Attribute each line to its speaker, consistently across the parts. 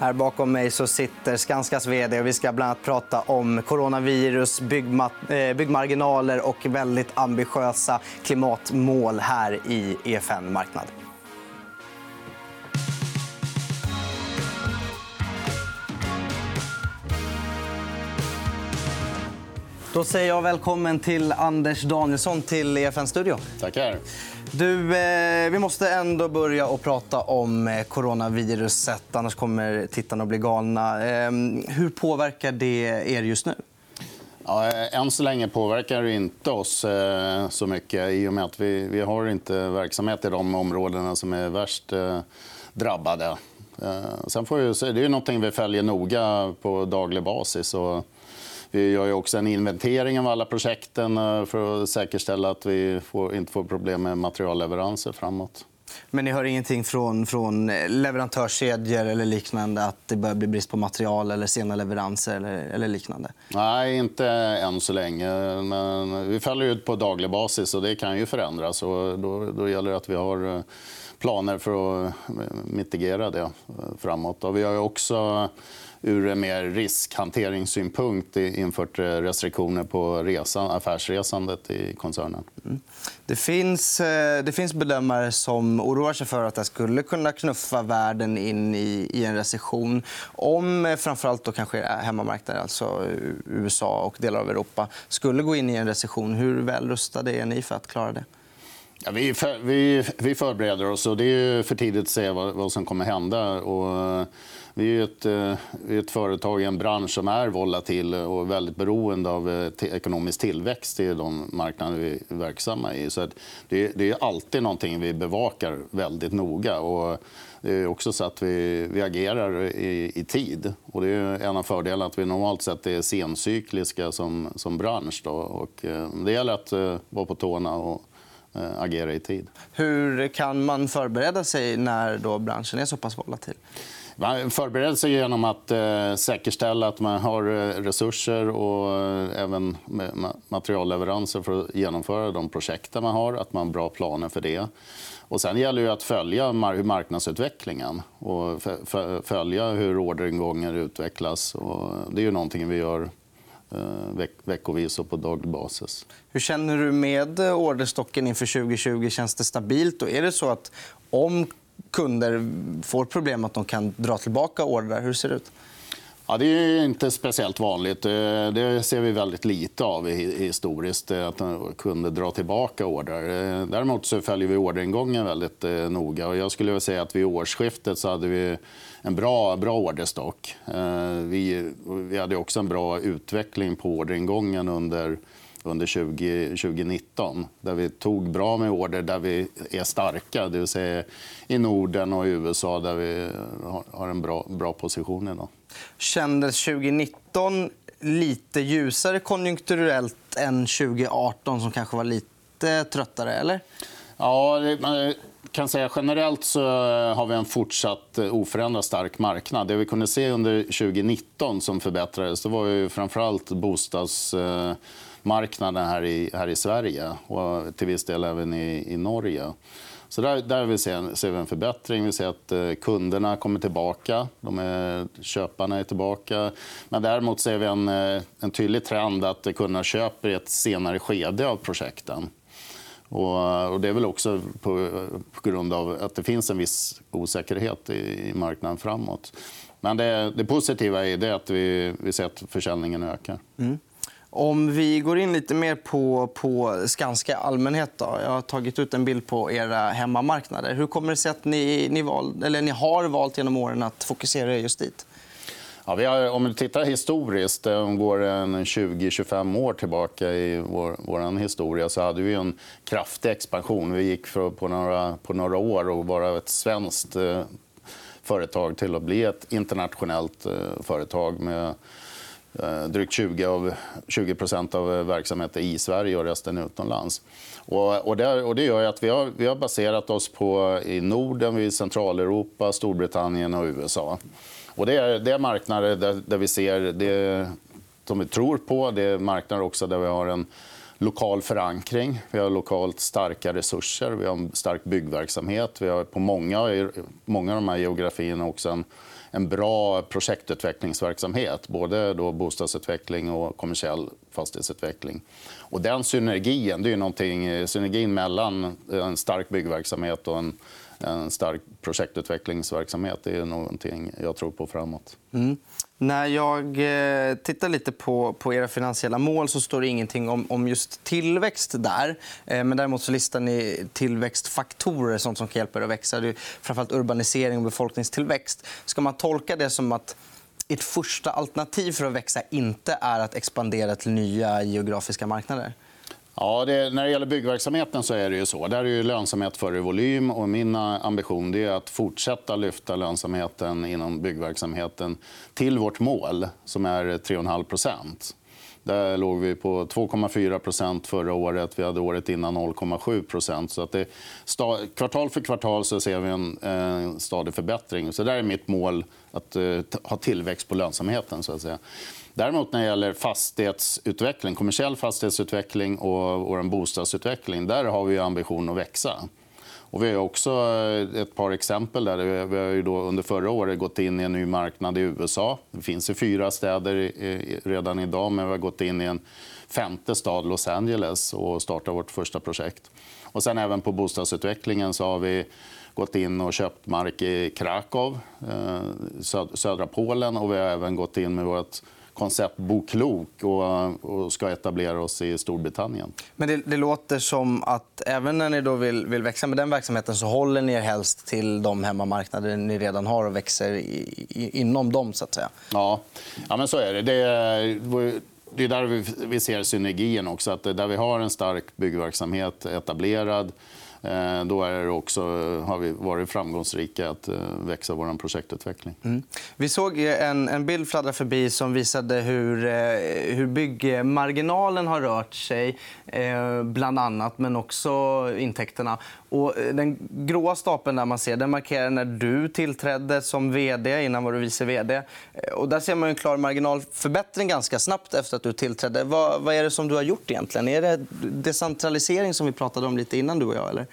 Speaker 1: Här bakom mig så sitter Skanskas vd. Och vi ska bland annat prata om coronavirus, eh, byggmarginaler och väldigt ambitiösa klimatmål här i EFN Marknad. Då säger jag välkommen till Anders Danielsson till EFN Studio.
Speaker 2: Tackar.
Speaker 1: Du, eh, vi måste ändå börja och prata om eh, coronaviruset. Annars kommer tittarna att bli galna. Eh, hur påverkar det er just nu?
Speaker 2: Ja, eh, än så länge påverkar det inte oss eh, så mycket i och med att vi, vi har inte verksamhet i de områdena som är värst eh, drabbade. Eh, sen får vi, det är något vi följer noga på daglig basis. Och vi gör också en inventering av alla projekten eh, för att säkerställa att vi får, inte får problem med materialleveranser framåt.
Speaker 1: Men ni hör ingenting från, från leverantörskedjor eller liknande att det börjar bli brist på material eller sena leveranser eller, eller liknande?
Speaker 2: Nej, inte än så länge. Men vi följer ut på daglig basis och det kan ju förändras. Och då, då gäller det att vi har eh, planer för att mitigera det framåt. Och vi har också ur en mer riskhanteringssynpunkt infört restriktioner på resan, affärsresandet i koncernen. Mm.
Speaker 1: Det, finns, eh, det finns bedömare som oroar sig för att det skulle kunna knuffa världen in i, i en recession om eh, framförallt då kanske hemmamarknaden, alltså USA och delar av Europa skulle gå in i en recession. Hur väl rustade är ni för att klara det?
Speaker 2: Ja, vi, för, vi, vi förbereder oss. och Det är för tidigt att säga vad, vad som kommer hända. Och vi är ett, eh, ett företag i en bransch som är volatil och väldigt beroende av eh, ekonomisk tillväxt i de marknader vi är verksamma i. Så det, det, är alltid någonting vi bevakar väldigt noga. Och det är också så att vi, vi agerar i, i, tid. Och det är en av fördelarna att vi normalt sett är sencykliska som, som bransch. Då. Och eh, det gäller att vara på tårna och agera i tid.
Speaker 1: Hur kan man förbereda sig när då branschen är så pass volatil?
Speaker 2: Man förbereder sig genom att eh, säkerställa att man har eh, resurser och eh, även materialleveranser för att genomföra de projekt man har. Att man har bra planer för det. Och sen gäller det att följa marknadsutvecklingen och följa hur orderingången utvecklas. Och det är ju någonting vi gör eh, veck veckovis och på daglig basis.
Speaker 1: Hur känner du med eh, orderstocken inför 2020? Känns det stabilt? Och är det så att om kunder får problem att de kan dra tillbaka ordrar? Hur ser det ut?
Speaker 2: Ja, det är inte speciellt vanligt. Eh, det ser vi väldigt lite av historiskt, eh, att kunder drar tillbaka order. Eh, däremot så följer vi orderingången väldigt noga. jag skulle säga att vid årsskiftet så hade vi en bra, bra orderstock. Vi, vi hade också en bra utveckling på orderingången under under 20, 2019 där vi tog bra med order där vi är starka, det vill säga i Norden och i USA där vi har en bra, bra position idag.
Speaker 1: Kändes 2019 lite ljusare konjunkturellt än 2018 som kanske var lite tröttare? eller?
Speaker 2: Ja, man kan säga generellt så har vi en fortsatt oförändrad stark marknad. Det vi kunde se under 2019 som förbättrades det var ju framförallt bostads marknaden här i, här i Sverige och till viss del även i, i Norge. Så där, där vi ser, ser vi en förbättring. Vi ser att eh, kunderna kommer tillbaka. De är, köparna är tillbaka. Men däremot ser vi en, eh, en tydlig trend att kunderna köper i ett senare skede av projekten. Och, och det är väl också på, på, grund av att det finns en viss osäkerhet i, i marknaden framåt. Men det, det positiva är det att vi, vi ser att försäljningen ökar. Mm.
Speaker 1: Om vi går in lite mer på, på Skanska allmänhet. Då. Jag har tagit ut en bild på era hemmamarknader. Hur kommer det sig att ni, ni, val, eller ni har valt genom åren att fokusera just dit?
Speaker 2: Ja, vi har, om vi tittar historiskt, eh, om vi går 20-25 år tillbaka i vår, vår historia så hade vi en kraftig expansion. Vi gick för, på, några, på några år och vara ett svenskt eh, företag till att bli ett internationellt eh, företag med Eh, drygt 20, av, 20% av eh, verksamheten i Sverige och resten utomlands. Och, och, det, och det gör att vi har, vi har baserat oss på i Norden, i Centraleuropa, Storbritannien och USA. Och det, är, det är marknader där, där vi ser det som vi tror på. Det är marknader också där vi har en lokal förankring. Vi har lokalt starka resurser. Vi har en stark byggverksamhet. Vi har på många, många av de här geografierna också en en bra projektutvecklingsverksamhet. Både då bostadsutveckling och kommersiell fastighetsutveckling. Och den synergin, det är någonting, synergin mellan en stark byggverksamhet och en en stark projektutvecklingsverksamhet. Det är någonting jag tror på framåt. Mm.
Speaker 1: När jag eh, tittar lite på, på era finansiella mål så står det ingenting om, om just tillväxt där. Eh, men däremot så listar ni tillväxtfaktorer sånt som kan hjälpa er att växa. Det är framförallt urbanisering och befolkningstillväxt. Ska man tolka det som att ert första alternativ för att växa inte är att expandera till nya geografiska marknader?
Speaker 2: Ja, det, när det gäller byggverksamheten så är det ju så. Där är ju lönsamhet före volym. Och min eh, ambition är att fortsätta lyfta lönsamheten inom byggverksamheten till vårt mål, som är 3,5% där låg vi på 2,4% förra året. Vi hade året innan 0,7 så att det, Kvartal för kvartal så ser vi en eh, stadig förbättring. Så där är mitt mål att eh, ha tillväxt på lönsamheten. Så att säga. Däremot när det gäller fastighetsutveckling, kommersiell fastighetsutveckling och vår bostadsutveckling där har vi ambition att växa. Och vi har också eh, ett par exempel. där. Vi har ju då under förra året gått in i en ny marknad i USA. Det finns i fyra städer redan idag, men vi har gått in i en femte stad, Los Angeles, och startat vårt första projekt. Och sen även på bostadsutvecklingen så har vi gått in och köpt mark i Krakow, eh, södra Polen. Och vi har även gått in med vårt koncept Bo klok och, och ska etablera oss i Storbritannien.
Speaker 1: Men det, det, låter som att även när ni då vill, vill växa med den verksamheten så håller ni er helst till de hemmamarknader ni redan har och växer i, i, inom dem. så att säga.
Speaker 2: Ja, ja men så är det. det är, det är där vi ser synergin. också. Att där vi har en stark byggverksamhet etablerad Eh, då är också, eh, har vi varit framgångsrika att eh, växa vår projektutveckling. Mm.
Speaker 1: Vi såg en, en bild fladdra förbi som visade hur, hur byggmarginalen har rört sig, bland annat, men också intäkterna. Och den gråa stapeln där man ser, den markerar när du tillträdde som vd. Innan var du vice vd. Och där ser man en klar marginalförbättring ganska snabbt efter att du tillträdde. Vad, vad är det som du har gjort egentligen? Är det decentralisering som vi pratade om lite innan du och jag? Eller?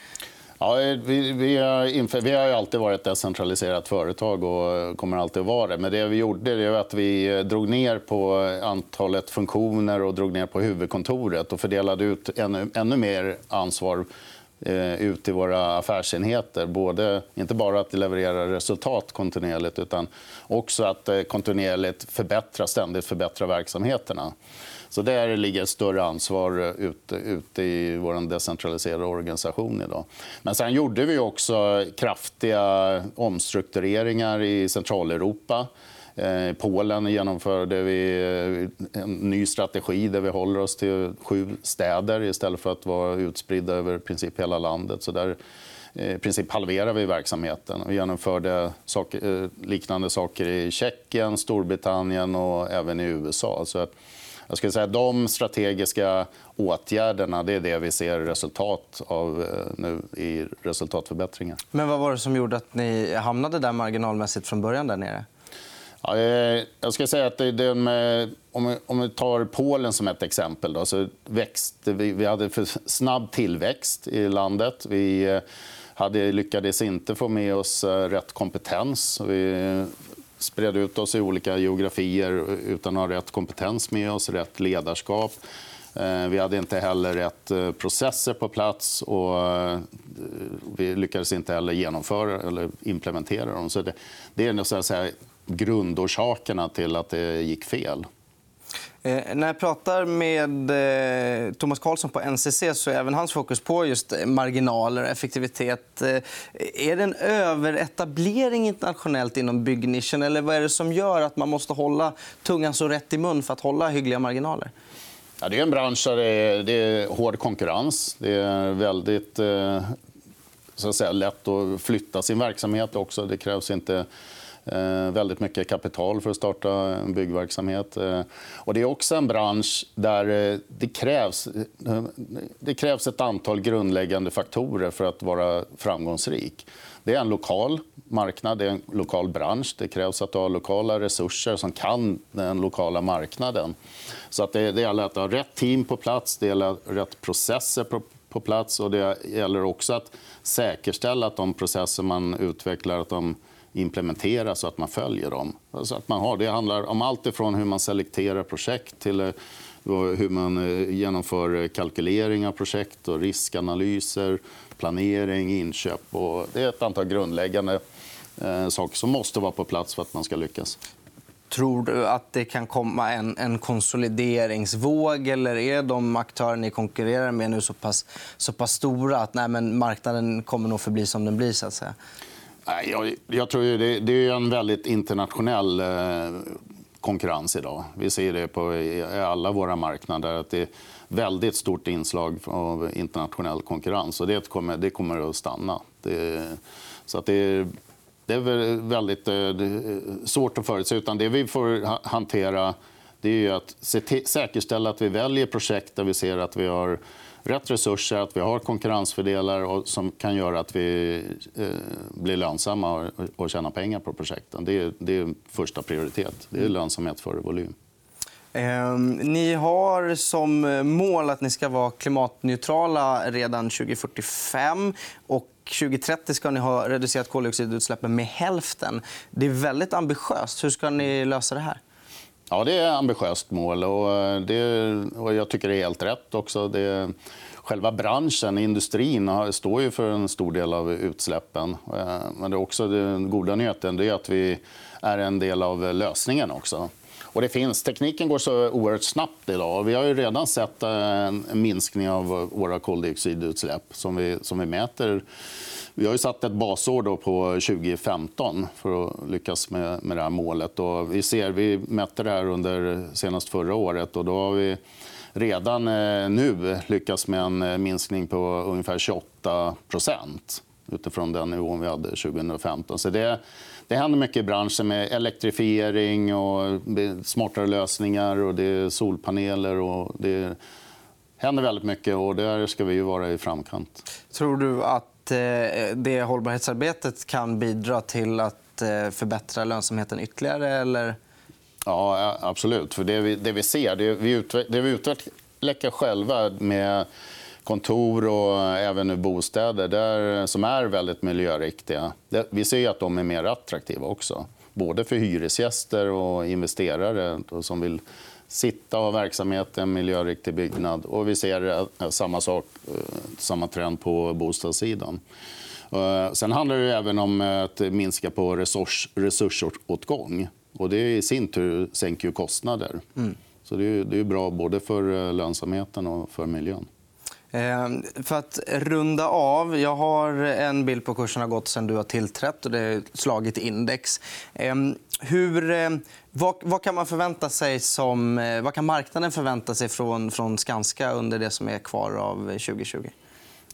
Speaker 2: Ja, vi, vi, har inför, vi har alltid varit ett decentraliserat företag och kommer alltid att vara det. Men det vi gjorde det var att vi eh, drog ner på antalet funktioner och drog ner på huvudkontoret och fördelade ut ännu, ännu mer ansvar eh, ut till våra affärsenheter. Både, inte bara att leverera resultat kontinuerligt utan också att eh, kontinuerligt förbättra, ständigt förbättra verksamheterna. Så där ligger ett större ansvar eh, ute, ute i vår decentraliserade organisation idag. Men sen gjorde vi också kraftiga omstruktureringar i Centraleuropa. I Polen genomförde vi eh, en ny strategi där vi håller oss till sju städer istället för att vara utspridda över princip hela landet. Så där i princip halverar vi verksamheten. Vi genomförde saker, liknande saker i Tjeckien, Storbritannien och även i USA. Så att jag skulle säga de strategiska åtgärderna det är det vi ser resultat av eh, nu i resultatförbättringar.
Speaker 1: Men vad var det som gjorde att ni hamnade där marginalmässigt från början? där nere?
Speaker 2: Ja, eh, jag ska säga att det, med, om vi tar Polen som ett exempel. Då, så växte, vi, vi hade för snabb tillväxt i landet. Vi eh, hade, lyckades inte få med oss rätt kompetens. Vi spred ut oss i olika geografier utan att ha rätt kompetens med oss, rätt ledarskap. Eh, vi hade inte heller rätt eh, processer på plats och eh, vi lyckades inte heller genomföra eller implementera dem. Så det, det är så att säga, grundorsakerna till att det gick fel.
Speaker 1: Eh, när jag pratar med eh, Thomas Karlsson på NCC så är även hans fokus på just eh, marginaler och effektivitet. Är det en överetablering internationellt inom byggnischen? Eller vad är det som gör att man måste hålla tungan så rätt i mun för att hålla hyggliga marginaler?
Speaker 2: Ja, det är en bransch där det är, hård konkurrens. Det är väldigt så att säga, lätt att flytta sin verksamhet också. Det krävs inte Eh, väldigt mycket kapital för att starta en byggverksamhet. Eh, och det är också en bransch där eh, det krävs, det krävs ett antal grundläggande faktorer för att vara framgångsrik. Det är en lokal marknad, det är en lokal bransch. Det krävs att du har lokala resurser som kan den lokala marknaden. Så att det, det gäller att ha rätt team på plats, det gäller rätt processer på, på plats och det gäller också att säkerställa att de processer man utvecklar att de implementera så att man följer dem. Så att man har, det handlar om allt ifrån hur man selekterar projekt till eh, hur man eh, genomför eh, kalkylering av projekt och riskanalyser, planering, inköp. Och det är ett antal grundläggande saker som måste vara på plats för att man ska lyckas.
Speaker 1: Tror du att det kan komma en, en konsolideringsvåg eller är de aktörer ni konkurrerar med nu så pass, så pass stora att nej, men marknaden kommer nog förbli som den blir? Så att säga?
Speaker 2: Jag, jag tror det, det är en väldigt internationell eh, konkurrens idag. Vi ser det på alla våra marknader. att Det är väldigt stort inslag av internationell konkurrens. och Det kommer, det kommer att stanna. Det, så att det, det är väldigt eh, eh, svårt att förutse. Utan det vi får hantera det är att säkerställa att vi väljer projekt där vi ser att vi har rätt resurser, att vi har konkurrensfördelar som kan göra att vi eh, blir lönsamma och tjänar pengar på projekten. Det är, det är första prioritet. Det är lönsamhet före volym.
Speaker 1: Eh, ni har som mål att ni ska vara klimatneutrala redan 2045. Och 2030 ska ni ha reducerat koldioxidutsläppen med hälften. Det är väldigt ambitiöst. Hur ska ni lösa det här?
Speaker 2: Ja, det är ett ambitiöst mål. Och eh, det, och jag tycker det är helt rätt. också. Det, själva branschen, industrin, står ju för en stor del av utsläppen. Eh, men det är också den goda nyheten är att vi är en del av lösningen. också. Och det finns, tekniken går så oerhört snabbt idag. Vi har ju redan sett eh, en minskning av våra koldioxidutsläpp som vi, som vi mäter vi har satt ett basår då på 2015 för att lyckas med, med det här målet. Och vi, ser, vi mätte det här under senast förra året. och då har vi redan eh, nu lyckats med en eh, minskning på ungefär 28 utifrån den nivån vi hade 2015. Så det, det händer mycket i branschen med elektrifiering och smartare lösningar och det är solpaneler. Och det händer väldigt mycket och där ska vi vara i framkant.
Speaker 1: Tror du att Eh, det hållbarhetsarbetet kan bidra till att eh, förbättra lönsamheten ytterligare? Eller?
Speaker 2: Ja, absolut. För det, vi, det vi ser, det vi, utveck, det vi utvecklar själva med kontor och även bostäder där, som är väldigt miljöriktiga. Vi ser att de är mer attraktiva också. Både för hyresgäster och investerare som vill sitta och ha verksamhet i en miljöriktig byggnad. Och vi ser samma, sak, eh, samma trend på bostadssidan. Eh, sen handlar det även om att minska på resurs, resursåtgång. Och det i sin tur sänker kostnader. Mm. Så det är, det är bra både för lönsamheten och för miljön.
Speaker 1: Ehm, för att runda av. Jag har en bild på hur kursen har gått sen du har tillträtt. och Det är slagit index. Ehm, hur, eh, vad, vad, kan man förvänta sig som, eh, vad kan marknaden förvänta sig från, från Skanska under det som är kvar av 2020?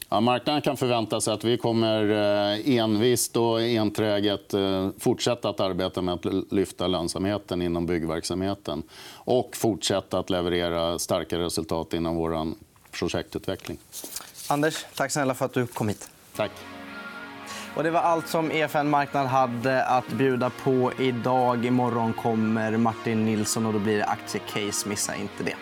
Speaker 2: Ja, marknaden kan förvänta sig att vi kommer eh, envist och enträget fortsätta att arbeta med att lyfta lönsamheten inom byggverksamheten och fortsätta att leverera starka resultat inom vår projektutveckling.
Speaker 1: Anders, tack snälla för att du kom hit.
Speaker 2: Tack.
Speaker 1: Och det var allt som EFN Marknad hade att bjuda på idag. Imorgon kommer Martin Nilsson och då blir det aktiecase. Missa inte det.